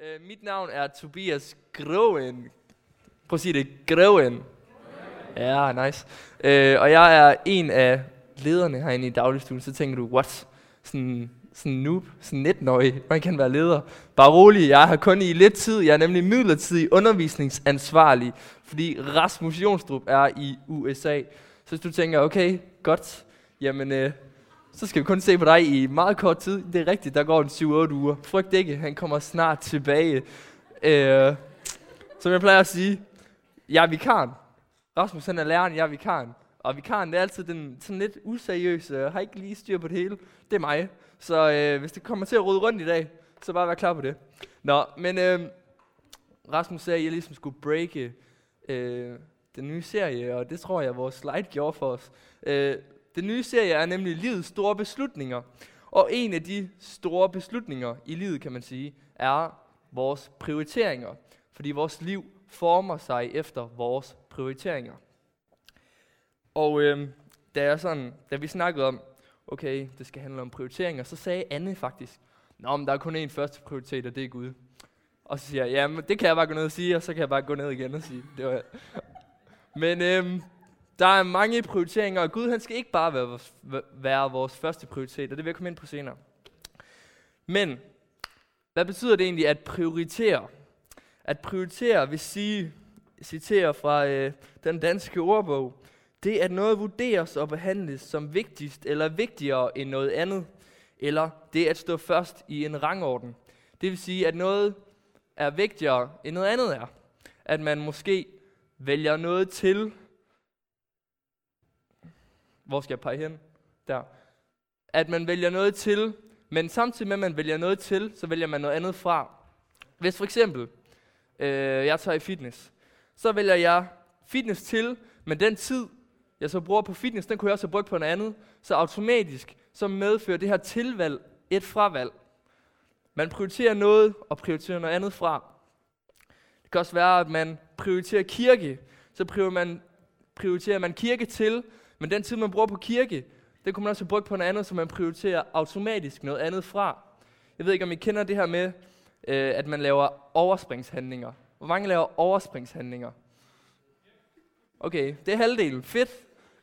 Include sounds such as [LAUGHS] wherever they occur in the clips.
Uh, mit navn er Tobias Groen. Prøv at sige det. Groen. Ja, nice. Uh, og jeg er en af lederne herinde i dagligstuen. Så tænker du, what? Sådan, sådan noob, sådan 19-årig, man kan være leder. Bare rolig, jeg har kun i lidt tid. Jeg er nemlig midlertidig undervisningsansvarlig, fordi Rasmus Jonstrup er i USA. Så hvis du tænker, okay, godt, jamen øh, så skal vi kun se på dig i meget kort tid. Det er rigtigt, der går en 7-8 uger. Frygt ikke, han kommer snart tilbage. Øh, som jeg plejer at sige, jeg er vikaren. Rasmus han er læreren, jeg er vikaren. Og vikaren det er altid den sådan lidt useriøse, øh, har ikke lige styr på det hele. Det er mig. Så øh, hvis det kommer til at rode rundt i dag, så bare vær klar på det. Nå, men øh, Rasmus sagde, at jeg ligesom skulle breake øh, den nye serie, og det tror jeg, vores slide gjorde for os. Øh, den nye serie er nemlig livets store beslutninger. Og en af de store beslutninger i livet, kan man sige, er vores prioriteringer. Fordi vores liv former sig efter vores prioriteringer. Og øh, da, jeg sådan, da vi snakkede om, okay, det skal handle om prioriteringer, så sagde Anne faktisk, Nå, men der er kun én første prioritet, og det er Gud. Og så siger jeg, jamen det kan jeg bare gå ned og sige, og så kan jeg bare gå ned igen og sige, det var Men øhm, der er mange prioriteringer, og Gud han skal ikke bare være vores, være vores første prioritet, og det vil jeg komme ind på senere. Men, hvad betyder det egentlig at prioritere? At prioritere vil sige, citerer fra øh, den danske ordbog, det er, at noget vurderes og behandles som vigtigst eller vigtigere end noget andet, eller det at stå først i en rangorden. Det vil sige, at noget er vigtigere end noget andet er. At man måske vælger noget til. Hvor skal jeg pege hen? Der. At man vælger noget til, men samtidig med, at man vælger noget til, så vælger man noget andet fra. Hvis for eksempel, øh, jeg tager i fitness, så vælger jeg fitness til, men den tid, jeg så bruger på fitness, den kunne jeg også have brugt på noget andet. Så automatisk, så medfører det her tilvalg et fravalg. Man prioriterer noget og prioriterer noget andet fra. Det kan også være, at man prioriterer kirke. Så prioriterer man, prioriterer man kirke til, men den tid, man bruger på kirke, det kunne man også have brugt på noget andet, så man prioriterer automatisk noget andet fra. Jeg ved ikke, om I kender det her med, øh, at man laver overspringshandlinger. Hvor mange laver overspringshandlinger? Okay, det er halvdelen. Fedt.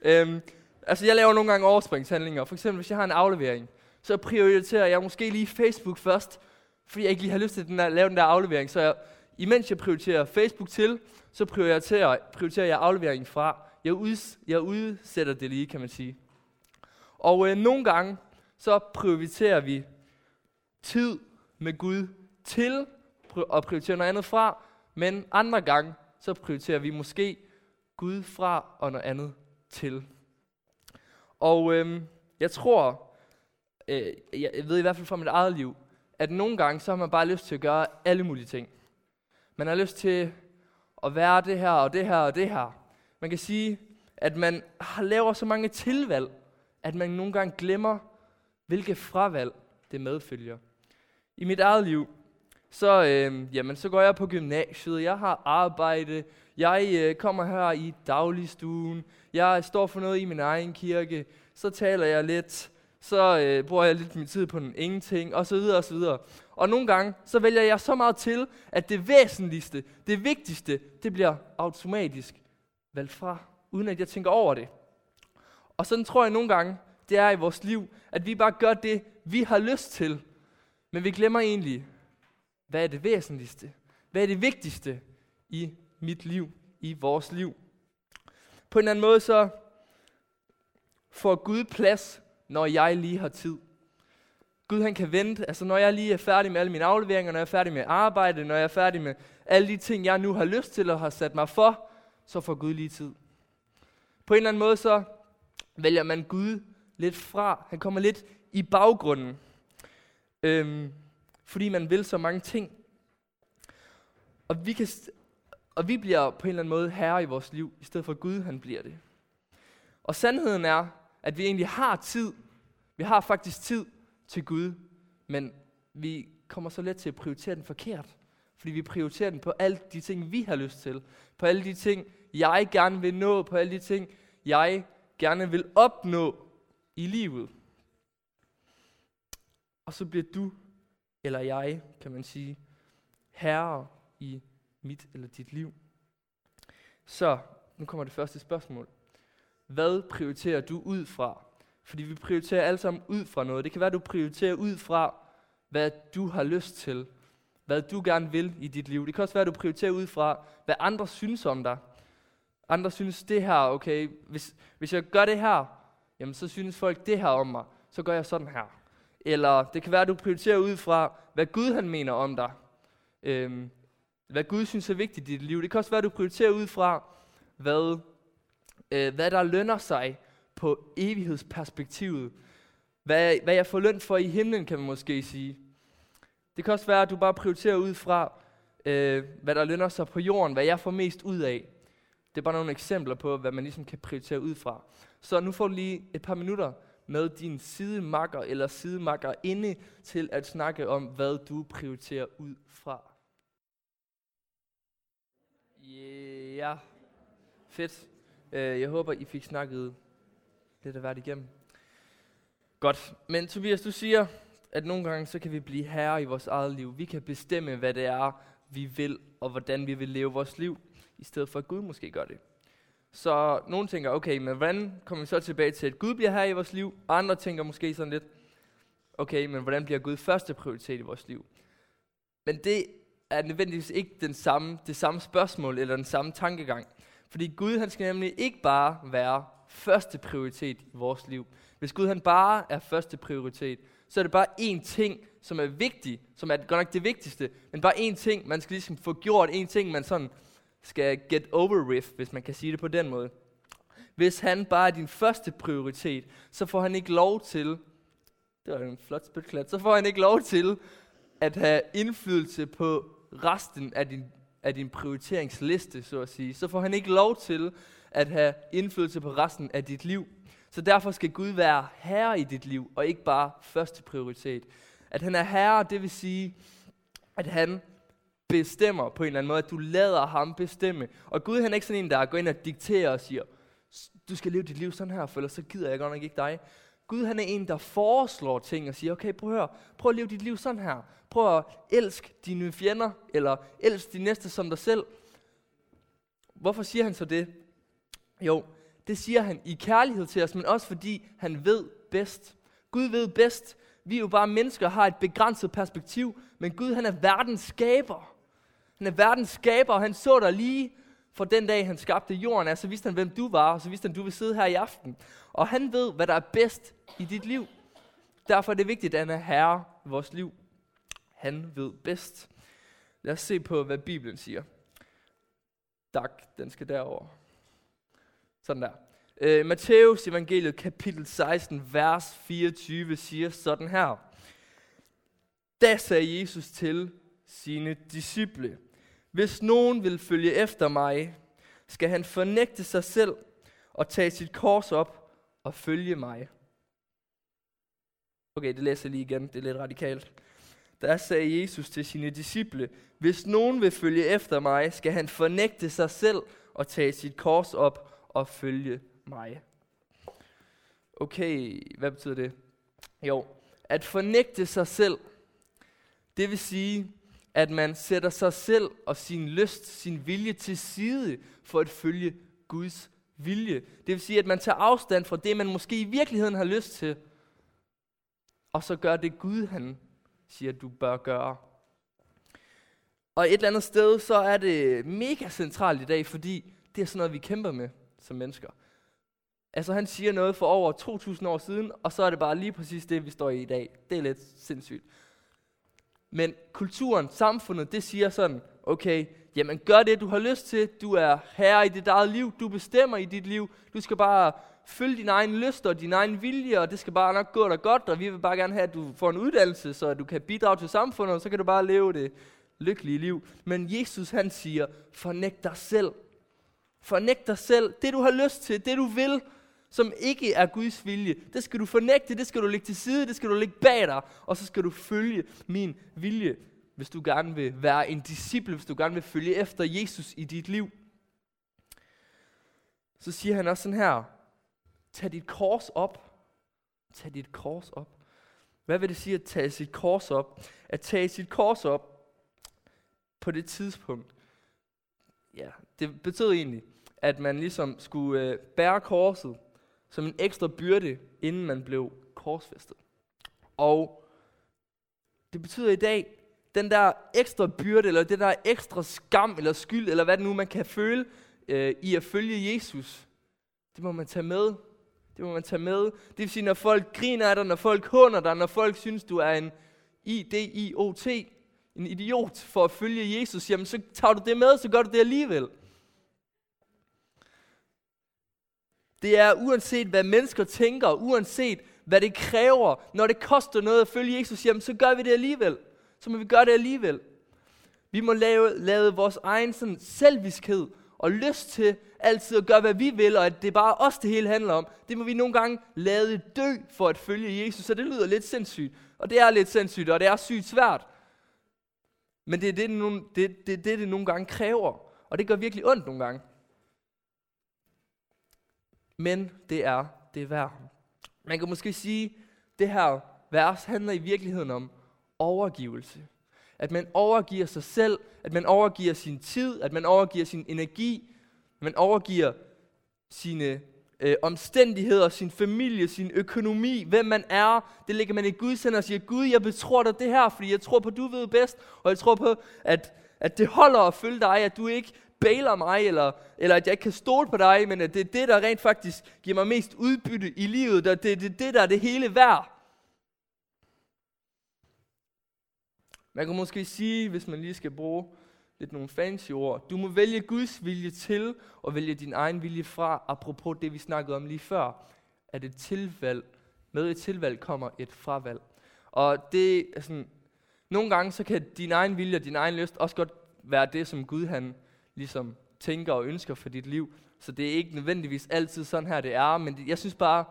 Øhm, altså, jeg laver nogle gange overspringshandlinger. For eksempel, hvis jeg har en aflevering, så prioriterer jeg måske lige Facebook først, fordi jeg ikke lige har lyst til den der, lave den der aflevering. Så jeg, imens jeg prioriterer Facebook til, så prioriterer, prioriterer jeg afleveringen fra. Jeg, uds, jeg udsætter det lige, kan man sige. Og øh, nogle gange, så prioriterer vi tid med Gud til at prioritere noget andet fra, men andre gange, så prioriterer vi måske Gud fra og noget andet til. Og øh, jeg tror, øh, jeg ved i hvert fald fra mit eget liv, at nogle gange så har man bare lyst til at gøre alle mulige ting. Man har lyst til at være det her og det her og det her. Man kan sige, at man har laver så mange tilvalg, at man nogle gange glemmer, hvilke fravalg det medfølger. I mit eget liv, så, øh, jamen, så går jeg på gymnasiet, jeg har arbejde, jeg øh, kommer her i dagligstuen, jeg står for noget i min egen kirke, så taler jeg lidt, så øh, bruger jeg lidt min tid på den ingenting, og så videre og så videre. Og nogle gange, så vælger jeg så meget til, at det væsentligste, det vigtigste, det bliver automatisk valgt fra, uden at jeg tænker over det. Og sådan tror jeg nogle gange, det er i vores liv, at vi bare gør det, vi har lyst til, men vi glemmer egentlig, hvad er det væsentligste? Hvad er det vigtigste i mit liv, i vores liv? På en eller anden måde så får Gud plads, når jeg lige har tid. Gud han kan vente, altså når jeg lige er færdig med alle mine afleveringer, når jeg er færdig med arbejde, når jeg er færdig med alle de ting, jeg nu har lyst til og har sat mig for, så får Gud lige tid. På en eller anden måde så vælger man Gud lidt fra. Han kommer lidt i baggrunden. Øhm, fordi man vil så mange ting. Og vi, kan, og vi bliver på en eller anden måde herre i vores liv, i stedet for Gud han bliver det. Og sandheden er, at vi egentlig har tid. Vi har faktisk tid til Gud, men vi kommer så let til at prioritere den forkert. Fordi vi prioriterer den på alle de ting, vi har lyst til. På alle de ting, jeg gerne vil nå. På alle de ting, jeg gerne vil opnå i livet. Og så bliver du eller jeg, kan man sige, herre i mit eller dit liv. Så, nu kommer det første spørgsmål. Hvad prioriterer du ud fra? Fordi vi prioriterer alle sammen ud fra noget. Det kan være, du prioriterer ud fra, hvad du har lyst til. Hvad du gerne vil i dit liv. Det kan også være, at du prioriterer ud fra, hvad andre synes om dig. Andre synes det her, okay, hvis, hvis jeg gør det her, jamen så synes folk det her om mig. Så gør jeg sådan her. Eller det kan være, at du prioriterer ud fra, hvad Gud han mener om dig. Øhm, hvad Gud synes er vigtigt i dit liv. Det kan også være, at du prioriterer ud fra, hvad, øh, hvad der lønner sig på evighedsperspektivet. Hvad, hvad jeg får løn for i himlen, kan man måske sige. Det kan også være, at du bare prioriterer ud fra, øh, hvad der lønner sig på jorden, hvad jeg får mest ud af. Det er bare nogle eksempler på, hvad man ligesom kan prioritere ud fra. Så nu får du lige et par minutter med din sidemakker eller sidemakker inde til at snakke om, hvad du prioriterer ud fra. Ja, yeah. fedt. Øh, jeg håber, I fik snakket lidt af hvert igennem. Godt, men Tobias, du siger, at nogle gange så kan vi blive herre i vores eget liv. Vi kan bestemme, hvad det er, vi vil, og hvordan vi vil leve vores liv, i stedet for at Gud måske gør det. Så nogen tænker, okay, men hvordan kommer vi så tilbage til, at Gud bliver her i vores liv? Og andre tænker måske sådan lidt, okay, men hvordan bliver Gud første prioritet i vores liv? Men det er nødvendigvis ikke den samme, det samme spørgsmål eller den samme tankegang. Fordi Gud han skal nemlig ikke bare være første prioritet i vores liv. Hvis Gud han bare er første prioritet, så er det bare én ting, som er vigtig, som er godt nok det vigtigste, men bare én ting, man skal ligesom få gjort, én ting, man sådan skal get over with, hvis man kan sige det på den måde. Hvis han bare er din første prioritet, så får han ikke lov til, det var en flot spytklat, så får han ikke lov til at have indflydelse på resten af din, af din prioriteringsliste, så at sige. Så får han ikke lov til at have indflydelse på resten af dit liv. Så derfor skal Gud være herre i dit liv, og ikke bare første prioritet. At han er herre, det vil sige, at han bestemmer på en eller anden måde, at du lader ham bestemme. Og Gud han er ikke sådan en, der går ind og dikterer og siger, du skal leve dit liv sådan her, for ellers så gider jeg godt nok ikke dig. Gud han er en, der foreslår ting og siger, okay, prøv at høre, prøv at leve dit liv sådan her. Prøv at elske dine fjender, eller elsk de næste som dig selv. Hvorfor siger han så det? Jo, det siger han i kærlighed til os, men også fordi han ved bedst. Gud ved bedst. Vi er jo bare mennesker, har et begrænset perspektiv, men Gud han er verdens skaber. Han er verdens skaber, og han så dig lige for den dag, han skabte jorden. Altså vidste han, hvem du var, og så vidste han, du vil sidde her i aften. Og han ved, hvad der er bedst i dit liv. Derfor er det vigtigt, at han er herre i vores liv. Han ved bedst. Lad os se på, hvad Bibelen siger. Tak, den skal derover. Sådan der. Øh, Matthæus evangeliet kapitel 16, vers 24 siger sådan her. Da sagde Jesus til sine disciple, hvis nogen vil følge efter mig, skal han fornægte sig selv og tage sit kors op og følge mig. Okay, det læser jeg lige igen. Det er lidt radikalt. Der sagde Jesus til sine disciple, hvis nogen vil følge efter mig, skal han fornægte sig selv og tage sit kors op at følge mig. Okay, hvad betyder det? Jo, at fornægte sig selv, det vil sige, at man sætter sig selv og sin lyst, sin vilje til side for at følge Guds vilje. Det vil sige, at man tager afstand fra det, man måske i virkeligheden har lyst til, og så gør det Gud, han siger, du bør gøre. Og et eller andet sted, så er det mega centralt i dag, fordi det er sådan noget, vi kæmper med som mennesker. Altså han siger noget for over 2000 år siden, og så er det bare lige præcis det, vi står i i dag. Det er lidt sindssygt. Men kulturen, samfundet, det siger sådan, okay, jamen gør det, du har lyst til. Du er herre i dit eget liv. Du bestemmer i dit liv. Du skal bare følge dine egne lyster og din egen vilje, og det skal bare nok gå dig godt, og vi vil bare gerne have, at du får en uddannelse, så du kan bidrage til samfundet, og så kan du bare leve det lykkelige liv. Men Jesus han siger, fornægt dig selv. Fornægt dig selv. Det du har lyst til, det du vil, som ikke er Guds vilje, det skal du fornægte, det skal du lægge til side, det skal du lægge bag dig, og så skal du følge min vilje, hvis du gerne vil være en disciple, hvis du gerne vil følge efter Jesus i dit liv. Så siger han også sådan her, tag dit kors op. Tag dit kors op. Hvad vil det sige at tage sit kors op? At tage sit kors op, på det tidspunkt, ja, det betød egentlig, at man ligesom skulle øh, bære korset som en ekstra byrde, inden man blev korsfæstet. Og det betyder i dag, den der ekstra byrde, eller det der ekstra skam, eller skyld, eller hvad det nu man kan føle øh, i at følge Jesus, det må man tage med. Det må man tage med. Det vil sige, når folk griner af dig, når folk hunder dig, når folk synes, du er en IDIOT, en idiot for at følge Jesus, jamen så tager du det med, så gør du det alligevel. Det er uanset hvad mennesker tænker, uanset hvad det kræver, når det koster noget at følge Jesus, jamen så gør vi det alligevel. Så må vi gøre det alligevel. Vi må lave, lave vores egen sådan selviskhed og lyst til altid at gøre, hvad vi vil, og at det er bare os, det hele handler om. Det må vi nogle gange lade dø for at følge Jesus, så det lyder lidt sindssygt. Og det er lidt sindssygt, og det er sygt svært. Men det er det, det, det, det, det, det nogle gange kræver. Og det gør virkelig ondt nogle gange. Men det er det værd. Man kan måske sige, det her vers handler i virkeligheden om overgivelse. At man overgiver sig selv, at man overgiver sin tid, at man overgiver sin energi, at man overgiver sine øh, omstændigheder, sin familie, sin økonomi, hvem man er. Det lægger man i Guds hænder og siger, Gud, jeg betror dig det her, fordi jeg tror på, at du ved bedst, og jeg tror på, at, at det holder at følge dig, at du ikke bailer mig, eller, eller at jeg ikke kan stole på dig, men at det er det, der rent faktisk giver mig mest udbytte i livet. Det er det, det, det der er det hele værd. Man kan måske sige, hvis man lige skal bruge lidt nogle fancy ord, du må vælge Guds vilje til, og vælge din egen vilje fra, apropos det, vi snakkede om lige før, at et tilvalg, med et tilvalg kommer et fravalg. Og det er sådan, nogle gange så kan din egen vilje og din egen lyst også godt være det, som Gud han ligesom tænker og ønsker for dit liv. Så det er ikke nødvendigvis altid sådan her, det er, men det, jeg synes bare,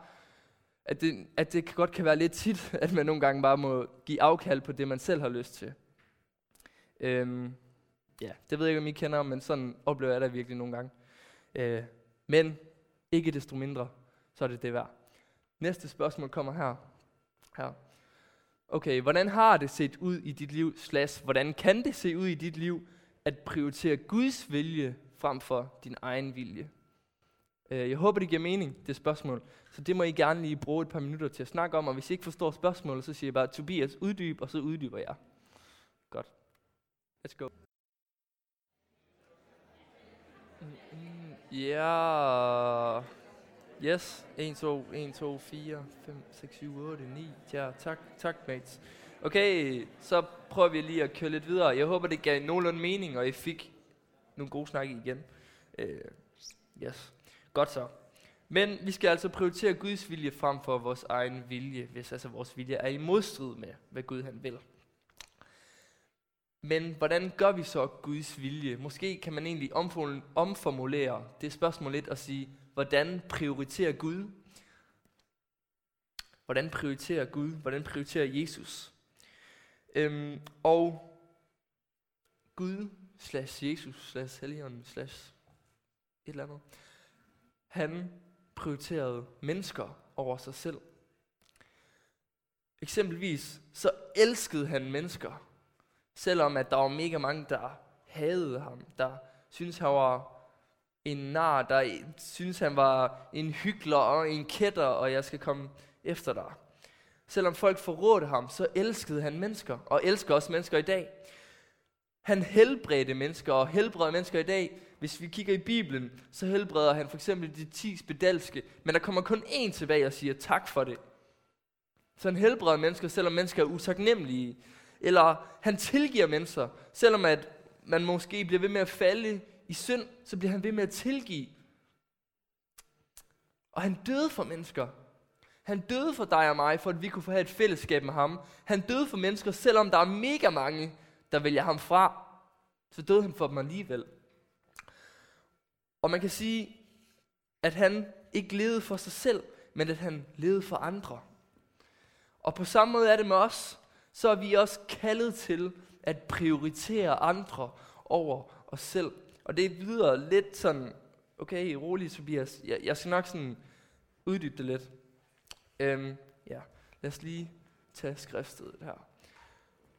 at det, at det godt kan være lidt tit, [LAUGHS] at man nogle gange bare må give afkald på det, man selv har lyst til. Øhm, ja, det ved jeg ikke, om I kender, men sådan oplever jeg det virkelig nogle gange. Øh, men ikke desto mindre, så er det det værd. Næste spørgsmål kommer her. her. Okay, hvordan har det set ud i dit liv, slash, hvordan kan det se ud i dit liv, at prioritere Guds vilje frem for din egen vilje? Øh, jeg håber, det giver mening, det spørgsmål. Så det må I gerne lige bruge et par minutter til at snakke om, og hvis I ikke forstår spørgsmålet, så siger jeg bare, Tobias, uddyb, og så uddyber jeg. Godt. Let's go. Mm, mm, ja. Yes. 1, 2, 1, 2, 4, 5, 6, 7, 8, 9. Ja, tak, tak, mates. Okay, så prøver vi lige at køre lidt videre. Jeg håber, det gav nogenlunde mening, og I fik nogle gode snakke igen. Uh, yes. Godt så. Men vi skal altså prioritere Guds vilje frem for vores egen vilje, hvis altså vores vilje er i modstrid med, hvad Gud han vil. Men hvordan gør vi så Guds vilje? Måske kan man egentlig omformulere det spørgsmål lidt og sige, hvordan prioriterer Gud? Hvordan prioriterer Gud? Hvordan prioriterer Jesus? Øhm, og Gud slash Jesus slash Helligånden slash et eller andet. Han prioriterede mennesker over sig selv. Eksempelvis så elskede han mennesker, selvom at der var mega mange, der hadede ham, der syntes han var en nar, der syntes han var en hyggelig og en kætter, og jeg skal komme efter dig. Selvom folk forrådte ham, så elskede han mennesker, og elsker også mennesker i dag. Han helbredte mennesker, og helbreder mennesker i dag. Hvis vi kigger i Bibelen, så helbreder han for eksempel de ti spedalske, men der kommer kun én tilbage og siger tak for det. Så han helbreder mennesker, selvom mennesker er utaknemmelige. Eller han tilgiver mennesker, selvom at man måske bliver ved med at falde i synd, så bliver han ved med at tilgive. Og han døde for mennesker. Han døde for dig og mig, for at vi kunne få have et fællesskab med ham. Han døde for mennesker, selvom der er mega mange, der vælger ham fra. Så døde han for dem alligevel. Og man kan sige, at han ikke levede for sig selv, men at han levede for andre. Og på samme måde er det med os, så er vi også kaldet til at prioritere andre over os selv. Og det lyder lidt sådan, okay, rolig Tobias, jeg, jeg skal nok sådan uddybe det lidt. Øhm, ja, lad os lige tage skriftstedet her.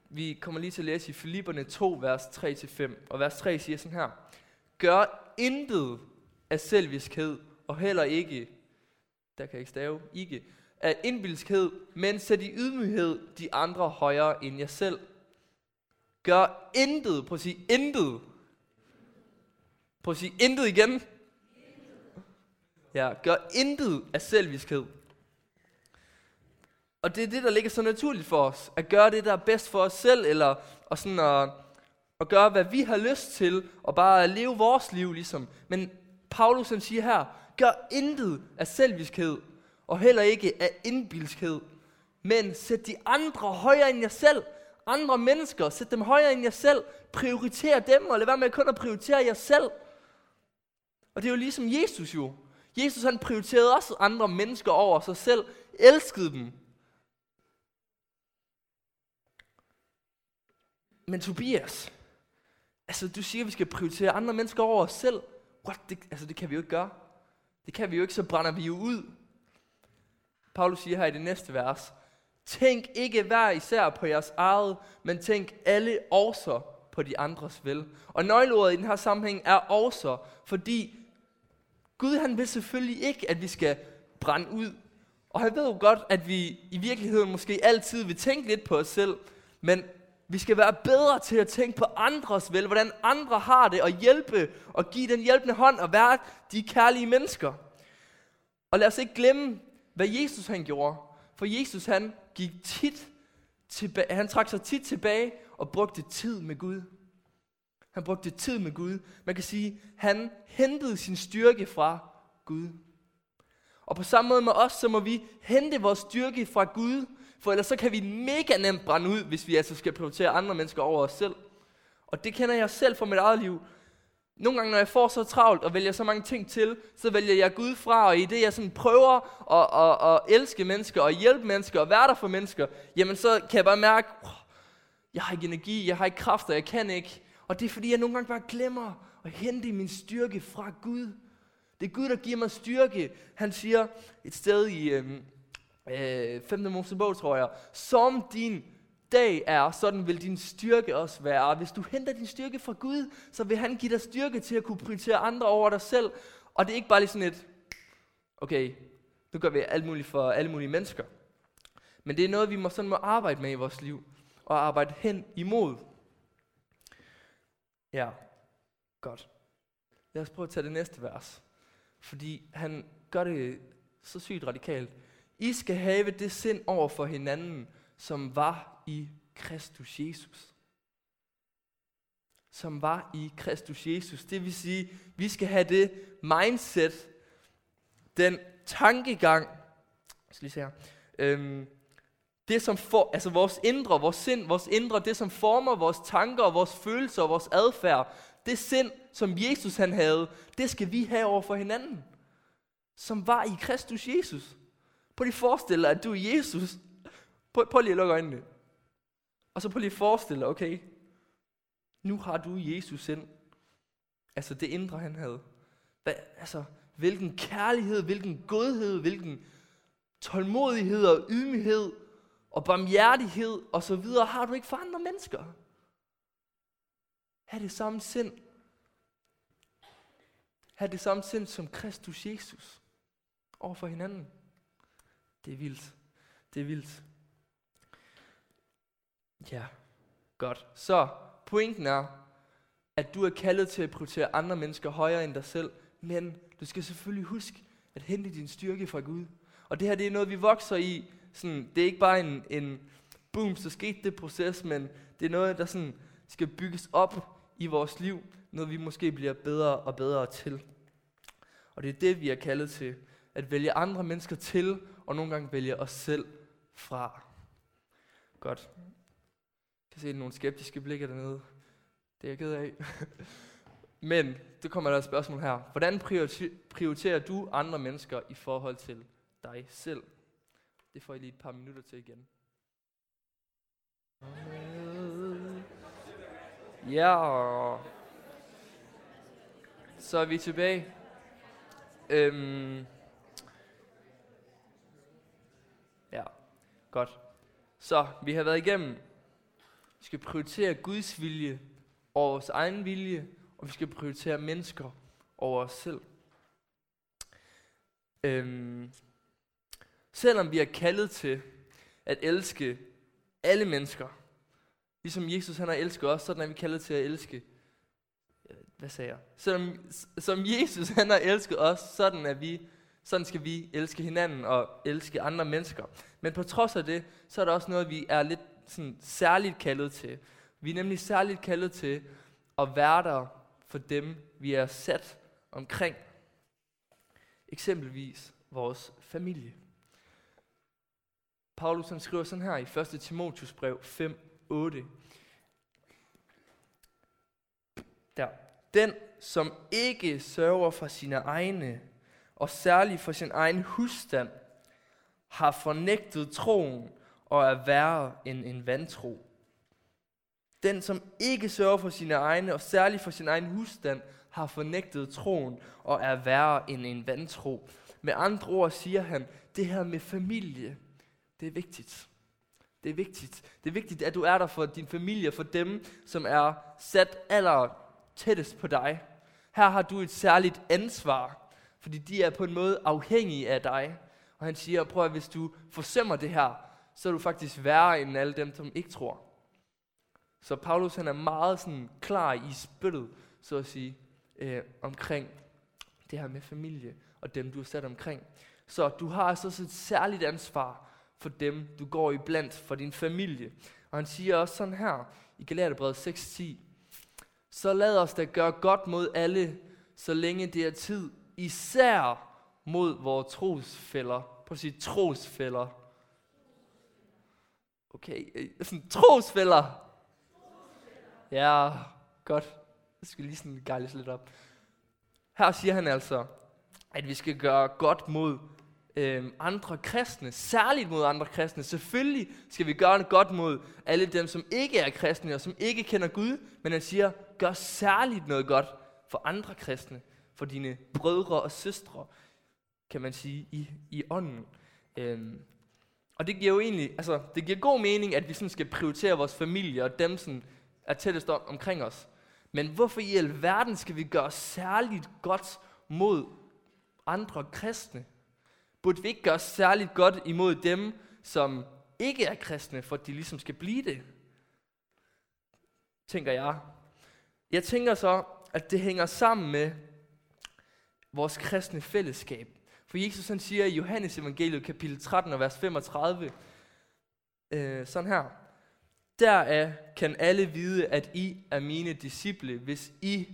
Vi kommer lige til at læse i Filipperne 2, vers 3-5. Og vers 3 siger sådan her. Gør intet af selviskhed, og heller ikke, der kan jeg ikke stave, ikke, af indbilskhed, men sæt i ydmyghed de andre højere end jer selv. Gør intet, prøv at sige intet. Prøv at sige intet igen. Ja, gør intet af selviskhed. Og det er det, der ligger så naturligt for os. At gøre det, der er bedst for os selv, eller og sådan at, at gøre, hvad vi har lyst til, og bare leve vores liv ligesom. Men Paulus han siger her, gør intet af selviskhed, og heller ikke af indbilskhed. Men sæt de andre højere end jer selv. Andre mennesker, sæt dem højere end jer selv. Prioriter dem, og lad være med kun at prioritere jer selv. Og det er jo ligesom Jesus jo. Jesus han prioriterede også andre mennesker over sig selv, elskede dem. Men Tobias, altså du siger, at vi skal prioritere andre mennesker over os selv. What? Det, altså det kan vi jo ikke gøre. Det kan vi jo ikke, så brænder vi jo ud. Paulus siger her i det næste vers, Tænk ikke hver især på jeres eget, men tænk alle også på de andres vel. Og nøgleordet i den her sammenhæng er også, fordi Gud han vil selvfølgelig ikke, at vi skal brænde ud. Og han ved jo godt, at vi i virkeligheden måske altid vil tænke lidt på os selv, men vi skal være bedre til at tænke på andres vel, hvordan andre har det, og hjælpe og give den hjælpende hånd og være de kærlige mennesker. Og lad os ikke glemme, hvad Jesus han gjorde. For Jesus han gik tit tilbage, han trak sig tit tilbage og brugte tid med Gud. Han brugte tid med Gud. Man kan sige, han hentede sin styrke fra Gud. Og på samme måde med os, så må vi hente vores styrke fra Gud, for ellers så kan vi mega nemt brænde ud, hvis vi altså skal prioritere andre mennesker over os selv. Og det kender jeg selv fra mit eget liv. Nogle gange, når jeg får så travlt og vælger så mange ting til, så vælger jeg Gud fra, og i det jeg sådan prøver at, at, at elske mennesker og hjælpe mennesker og være der for mennesker, jamen så kan jeg bare mærke, oh, jeg har ikke energi, jeg har ikke kræfter, jeg kan ikke. Og det er fordi, jeg nogle gange bare glemmer at hente min styrke fra Gud. Det er Gud, der giver mig styrke. Han siger et sted i øhm, øh, 5. Mosebog, tror jeg, som din dag er, sådan vil din styrke også være. Hvis du henter din styrke fra Gud, så vil han give dig styrke til at kunne prioritere andre over dig selv. Og det er ikke bare lige sådan et, okay, nu gør vi alt muligt for alle mulige mennesker. Men det er noget, vi må sådan må arbejde med i vores liv, og arbejde hen imod. Ja, godt. Lad os prøve at tage det næste vers. Fordi han gør det så sygt radikalt. I skal have det sind over for hinanden, som var i Kristus Jesus. Som var i Kristus Jesus. Det vil sige, vi skal have det mindset, den tankegang, skal lige se her, øhm, det som for, altså vores indre, vores sind, vores indre, det som former vores tanker, vores følelser og vores adfærd, det sind, som Jesus han havde, det skal vi have over for hinanden. Som var i Kristus Jesus. Prøv lige at forestille dig, at du er Jesus. Prøv, prøv lige at lukke øjnene. Og så prøv lige at forestille dig, okay, nu har du Jesus ind. Altså det indre, han havde. Hvad, altså, hvilken kærlighed, hvilken godhed, hvilken tålmodighed og ydmyghed og barmhjertighed og så videre har du ikke for andre mennesker. Ha' det samme sind. Ha' det samme sind som Kristus Jesus over for hinanden. Det er vildt. Det er vildt. Ja, godt. Så pointen er, at du er kaldet til at prioritere andre mennesker højere end dig selv, men du skal selvfølgelig huske at hente din styrke fra Gud. Og det her, det er noget, vi vokser i. Sådan, det er ikke bare en, en boom, så skete det proces, men det er noget, der sådan skal bygges op i vores liv. Noget, vi måske bliver bedre og bedre til. Og det er det, vi er kaldet til. At vælge andre mennesker til, og nogle gange vælge os selv fra. Godt kan se nogle skeptiske blikke dernede. Det er jeg ked af. [LAUGHS] Men, det kommer der et spørgsmål her. Hvordan prioriterer du andre mennesker i forhold til dig selv? Det får I lige et par minutter til igen. Ja, så er vi tilbage. Øhm, ja, godt. Så vi har været igennem Vi skal prioritere Guds vilje over vores egen vilje, og vi skal prioritere mennesker over os selv. Øhm, selvom vi er kaldet til at elske alle mennesker, ligesom Jesus han har elsket os, sådan er vi kaldet til at elske hvad sagde jeg? Som, som Jesus han har elsket os, sådan er vi, sådan skal vi elske hinanden og elske andre mennesker. Men på trods af det, så er der også noget, vi er lidt sådan, særligt kaldet til. Vi er nemlig særligt kaldet til at være der for dem, vi er sat omkring. Eksempelvis vores familie. Paulus han skriver sådan her i 1. Timotius brev 5, 8. Der. Den, som ikke sørger for sine egne, og særligt for sin egen husstand, har fornægtet troen og er værre end en vantro. Den, som ikke sørger for sine egne, og særligt for sin egen husstand, har fornægtet troen og er værre end en vantro. Med andre ord siger han, det her med familie, det er vigtigt. Det er vigtigt. Det er vigtigt, at du er der for din familie, for dem, som er sat aller tættest på dig. Her har du et særligt ansvar, fordi de er på en måde afhængige af dig. Og han siger, prøv at hvis du forsømmer det her, så er du faktisk værre end alle dem, som ikke tror. Så Paulus han er meget sådan klar i spyttet, så at sige, øh, omkring det her med familie og dem, du er sat omkring. Så du har altså også et særligt ansvar for dem, du går i blandt, for din familie. Og han siger også sådan her i Galaterbrevet 6.10, så lad os da gøre godt mod alle, så længe det er tid, især mod vores trosfælder. På sit trosfælder. Okay, øh, sådan trosfælder. Ja, godt. Jeg skal lige sådan gejles lidt op. Her siger han altså, at vi skal gøre godt mod øh, andre kristne, særligt mod andre kristne. Selvfølgelig skal vi gøre det godt mod alle dem, som ikke er kristne og som ikke kender Gud, men han siger, gør særligt noget godt for andre kristne, for dine brødre og søstre, kan man sige, i, i ånden. Øhm, og det giver jo egentlig, altså, det giver god mening, at vi sådan skal prioritere vores familie og dem, som er tættest om, omkring os. Men hvorfor i alverden skal vi gøre særligt godt mod andre kristne? Burde vi ikke gøre særligt godt imod dem, som ikke er kristne, for at de ligesom skal blive det? Tænker jeg. Jeg tænker så, at det hænger sammen med vores kristne fællesskab. For Jesus han siger i Johannes evangeliet kapitel 13 og vers 35, øh, sådan her. Deraf kan alle vide, at I er mine disciple, hvis I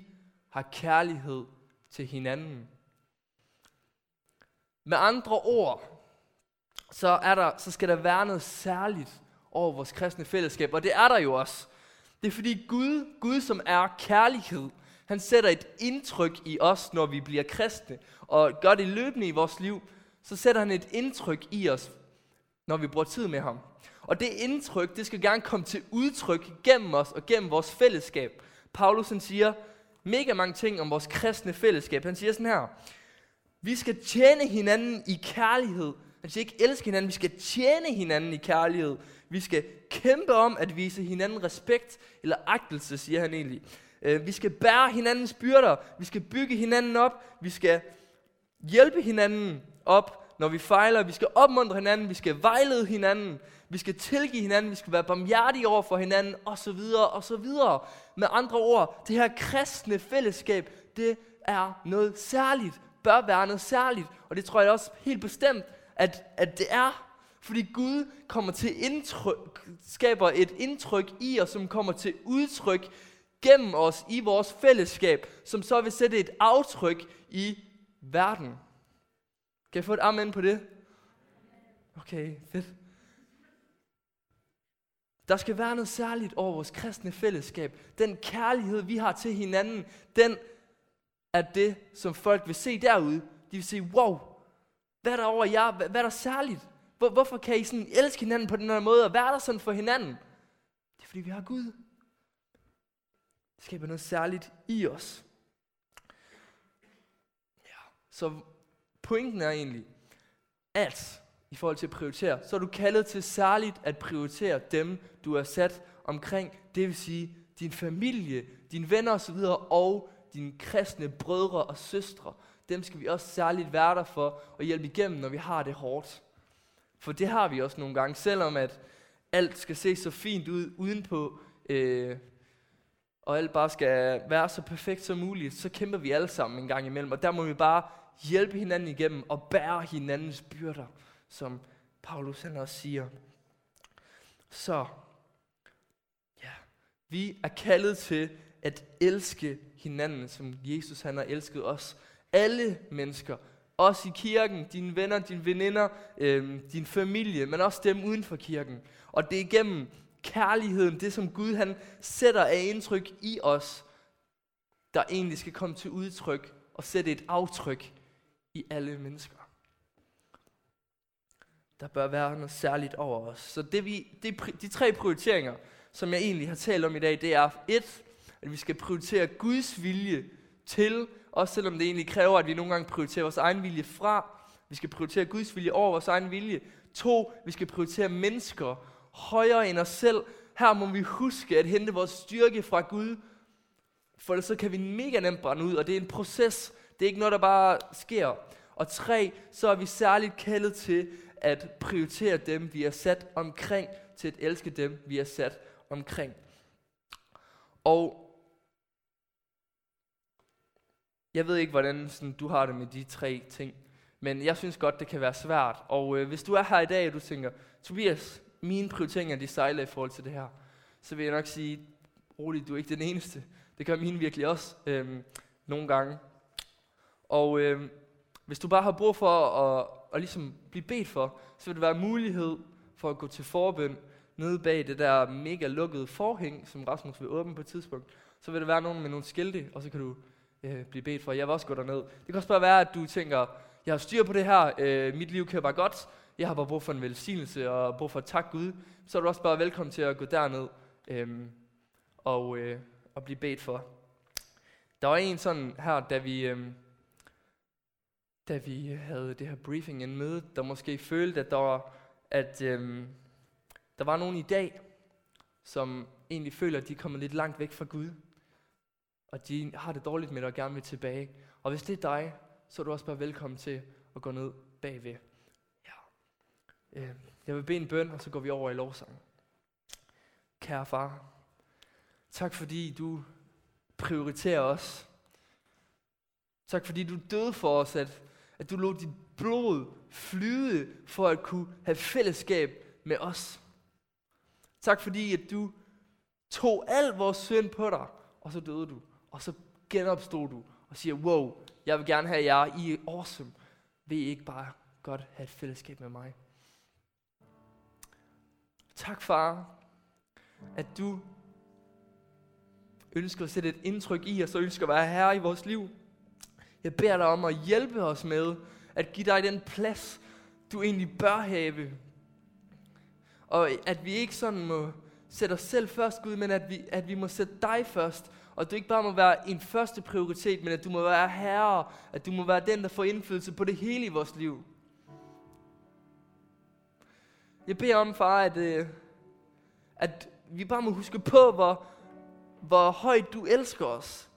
har kærlighed til hinanden. Med andre ord, så, er der, så skal der være noget særligt over vores kristne fællesskab, og det er der jo også. Det er fordi Gud, Gud som er kærlighed, han sætter et indtryk i os, når vi bliver kristne, og gør det løbende i vores liv, så sætter han et indtryk i os, når vi bruger tid med ham. Og det indtryk, det skal gerne komme til udtryk gennem os og gennem vores fællesskab. Paulus han siger mega mange ting om vores kristne fællesskab. Han siger sådan her, vi skal tjene hinanden i kærlighed. Han siger ikke elske hinanden, vi skal tjene hinanden i kærlighed. Vi skal kæmpe om at vise hinanden respekt eller agtelse, siger han egentlig. Øh, vi skal bære hinandens byrder. Vi skal bygge hinanden op. Vi skal hjælpe hinanden op, når vi fejler. Vi skal opmuntre hinanden. Vi skal vejlede hinanden. Vi skal tilgive hinanden. Vi skal være barmhjertige over for hinanden. Og så videre, og så videre. Med andre ord, det her kristne fællesskab, det er noget særligt. Bør være noget særligt. Og det tror jeg også helt bestemt, at, at det er. Fordi Gud kommer til indtryk, skaber et indtryk i os, som kommer til udtryk gennem os i vores fællesskab, som så vil sætte et aftryk i verden. Kan jeg få et amen på det? Okay, fedt. Der skal være noget særligt over vores kristne fællesskab. Den kærlighed, vi har til hinanden, den er det, som folk vil se derude. De vil se, wow, hvad er der over jer? Hvad, hvad er der særligt? Hvor, hvorfor kan I sådan elske hinanden på den her måde, og være der sådan for hinanden? Det er fordi, vi har Gud. Skaber noget særligt i os. Ja, så pointen er egentlig, at i forhold til at prioritere, så er du kaldet til særligt at prioritere dem, du er sat omkring, det vil sige din familie, dine venner osv., og dine kristne brødre og søstre. Dem skal vi også særligt være der for og hjælpe igennem, når vi har det hårdt. For det har vi også nogle gange, selvom at alt skal se så fint ud udenpå, øh, og alt bare skal være så perfekt som muligt, så kæmper vi alle sammen en gang imellem. Og der må vi bare hjælpe hinanden igennem og bære hinandens byrder, som Paulus han også siger. Så, ja, vi er kaldet til at elske hinanden, som Jesus han har elsket os. Alle mennesker, også i kirken, dine venner, dine veninder, øh, din familie, men også dem uden for kirken. Og det er igennem kærligheden, det som Gud han sætter af indtryk i os, der egentlig skal komme til udtryk og sætte et aftryk i alle mennesker. Der bør være noget særligt over os. Så det vi, det, de tre prioriteringer, som jeg egentlig har talt om i dag, det er et, at vi skal prioritere Guds vilje til, også selvom det egentlig kræver, at vi nogle gange prioriterer vores egen vilje fra. Vi skal prioritere Guds vilje over vores egen vilje. To, vi skal prioritere mennesker højere end os selv. Her må vi huske at hente vores styrke fra Gud, for så kan vi mega nemt brænde ud, og det er en proces. Det er ikke noget, der bare sker. Og tre, så er vi særligt kaldet til at prioritere dem, vi er sat omkring, til at elske dem, vi er sat omkring. Og jeg ved ikke, hvordan sådan, du har det med de tre ting, men jeg synes godt, det kan være svært. Og øh, hvis du er her i dag, og du tænker, Tobias, mine prioriteringer, de sejler i forhold til det her, så vil jeg nok sige, roligt, du er ikke den eneste. Det gør mine virkelig også øhm, nogle gange. Og øhm, hvis du bare har brug for at, at ligesom blive bedt for, så vil det være mulighed for at gå til forbøn nede bag det der mega lukkede forhæng, som Rasmus vil åbne på et tidspunkt. Så vil der være nogen med nogle skilte, og så kan du øh, blive bedt for. Jeg vil også gå derned. Det kan også bare være, at du tænker, jeg har styr på det her, øh, mit liv kører bare godt, jeg har bare brug for en velsignelse og brug for at takke Gud. Så er du også bare velkommen til at gå derned øhm, og, øh, og blive bedt for. Der var en sådan her, da vi, øhm, da vi havde det her briefing, en møde, der måske følte, at der var, at, øhm, der var nogen i dag, som egentlig føler, at de er kommet lidt langt væk fra Gud. Og de har det dårligt med det og gerne vil tilbage. Og hvis det er dig, så er du også bare velkommen til at gå ned bagved. Øh, jeg vil bede en bøn, og så går vi over i lovsang. Kære far, tak fordi du prioriterer os. Tak fordi du døde for os, at, at du lod dit blod flyde for at kunne have fællesskab med os. Tak fordi, at du tog al vores synd på dig, og så døde du. Og så genopstod du og siger, wow, jeg vil gerne have jer, I er awesome. Vil I ikke bare godt have et fællesskab med mig? Tak far, at du ønsker at sætte et indtryk i os, og ønsker at være herre i vores liv. Jeg beder dig om at hjælpe os med at give dig den plads, du egentlig bør have. Og at vi ikke sådan må sætte os selv først, Gud, men at vi, at vi må sætte dig først, og du ikke bare må være en første prioritet, men at du må være herre, at du må være den, der får indflydelse på det hele i vores liv. Jeg beder om, far, at, øh, at vi bare må huske på, hvor, hvor højt du elsker os.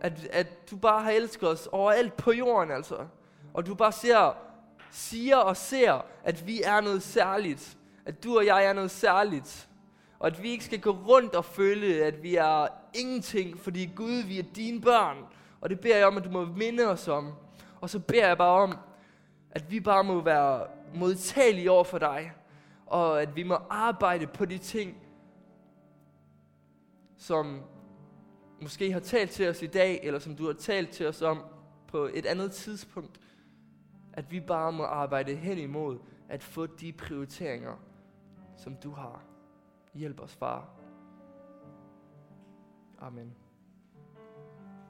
At, at du bare har elsket os overalt på jorden, altså. Og du bare ser, siger og ser, at vi er noget særligt. At du og jeg er noget særligt. Og at vi ikke skal gå rundt og føle, at vi er ingenting, fordi Gud, vi er dine børn. Og det beder jeg om, at du må minde os om. Og så beder jeg bare om, at vi bare må være modtagelige over for dig. Og at vi må arbejde på de ting, som måske har talt til os i dag, eller som du har talt til os om på et andet tidspunkt. At vi bare må arbejde hen imod at få de prioriteringer, som du har. Hjælp os, far. Amen.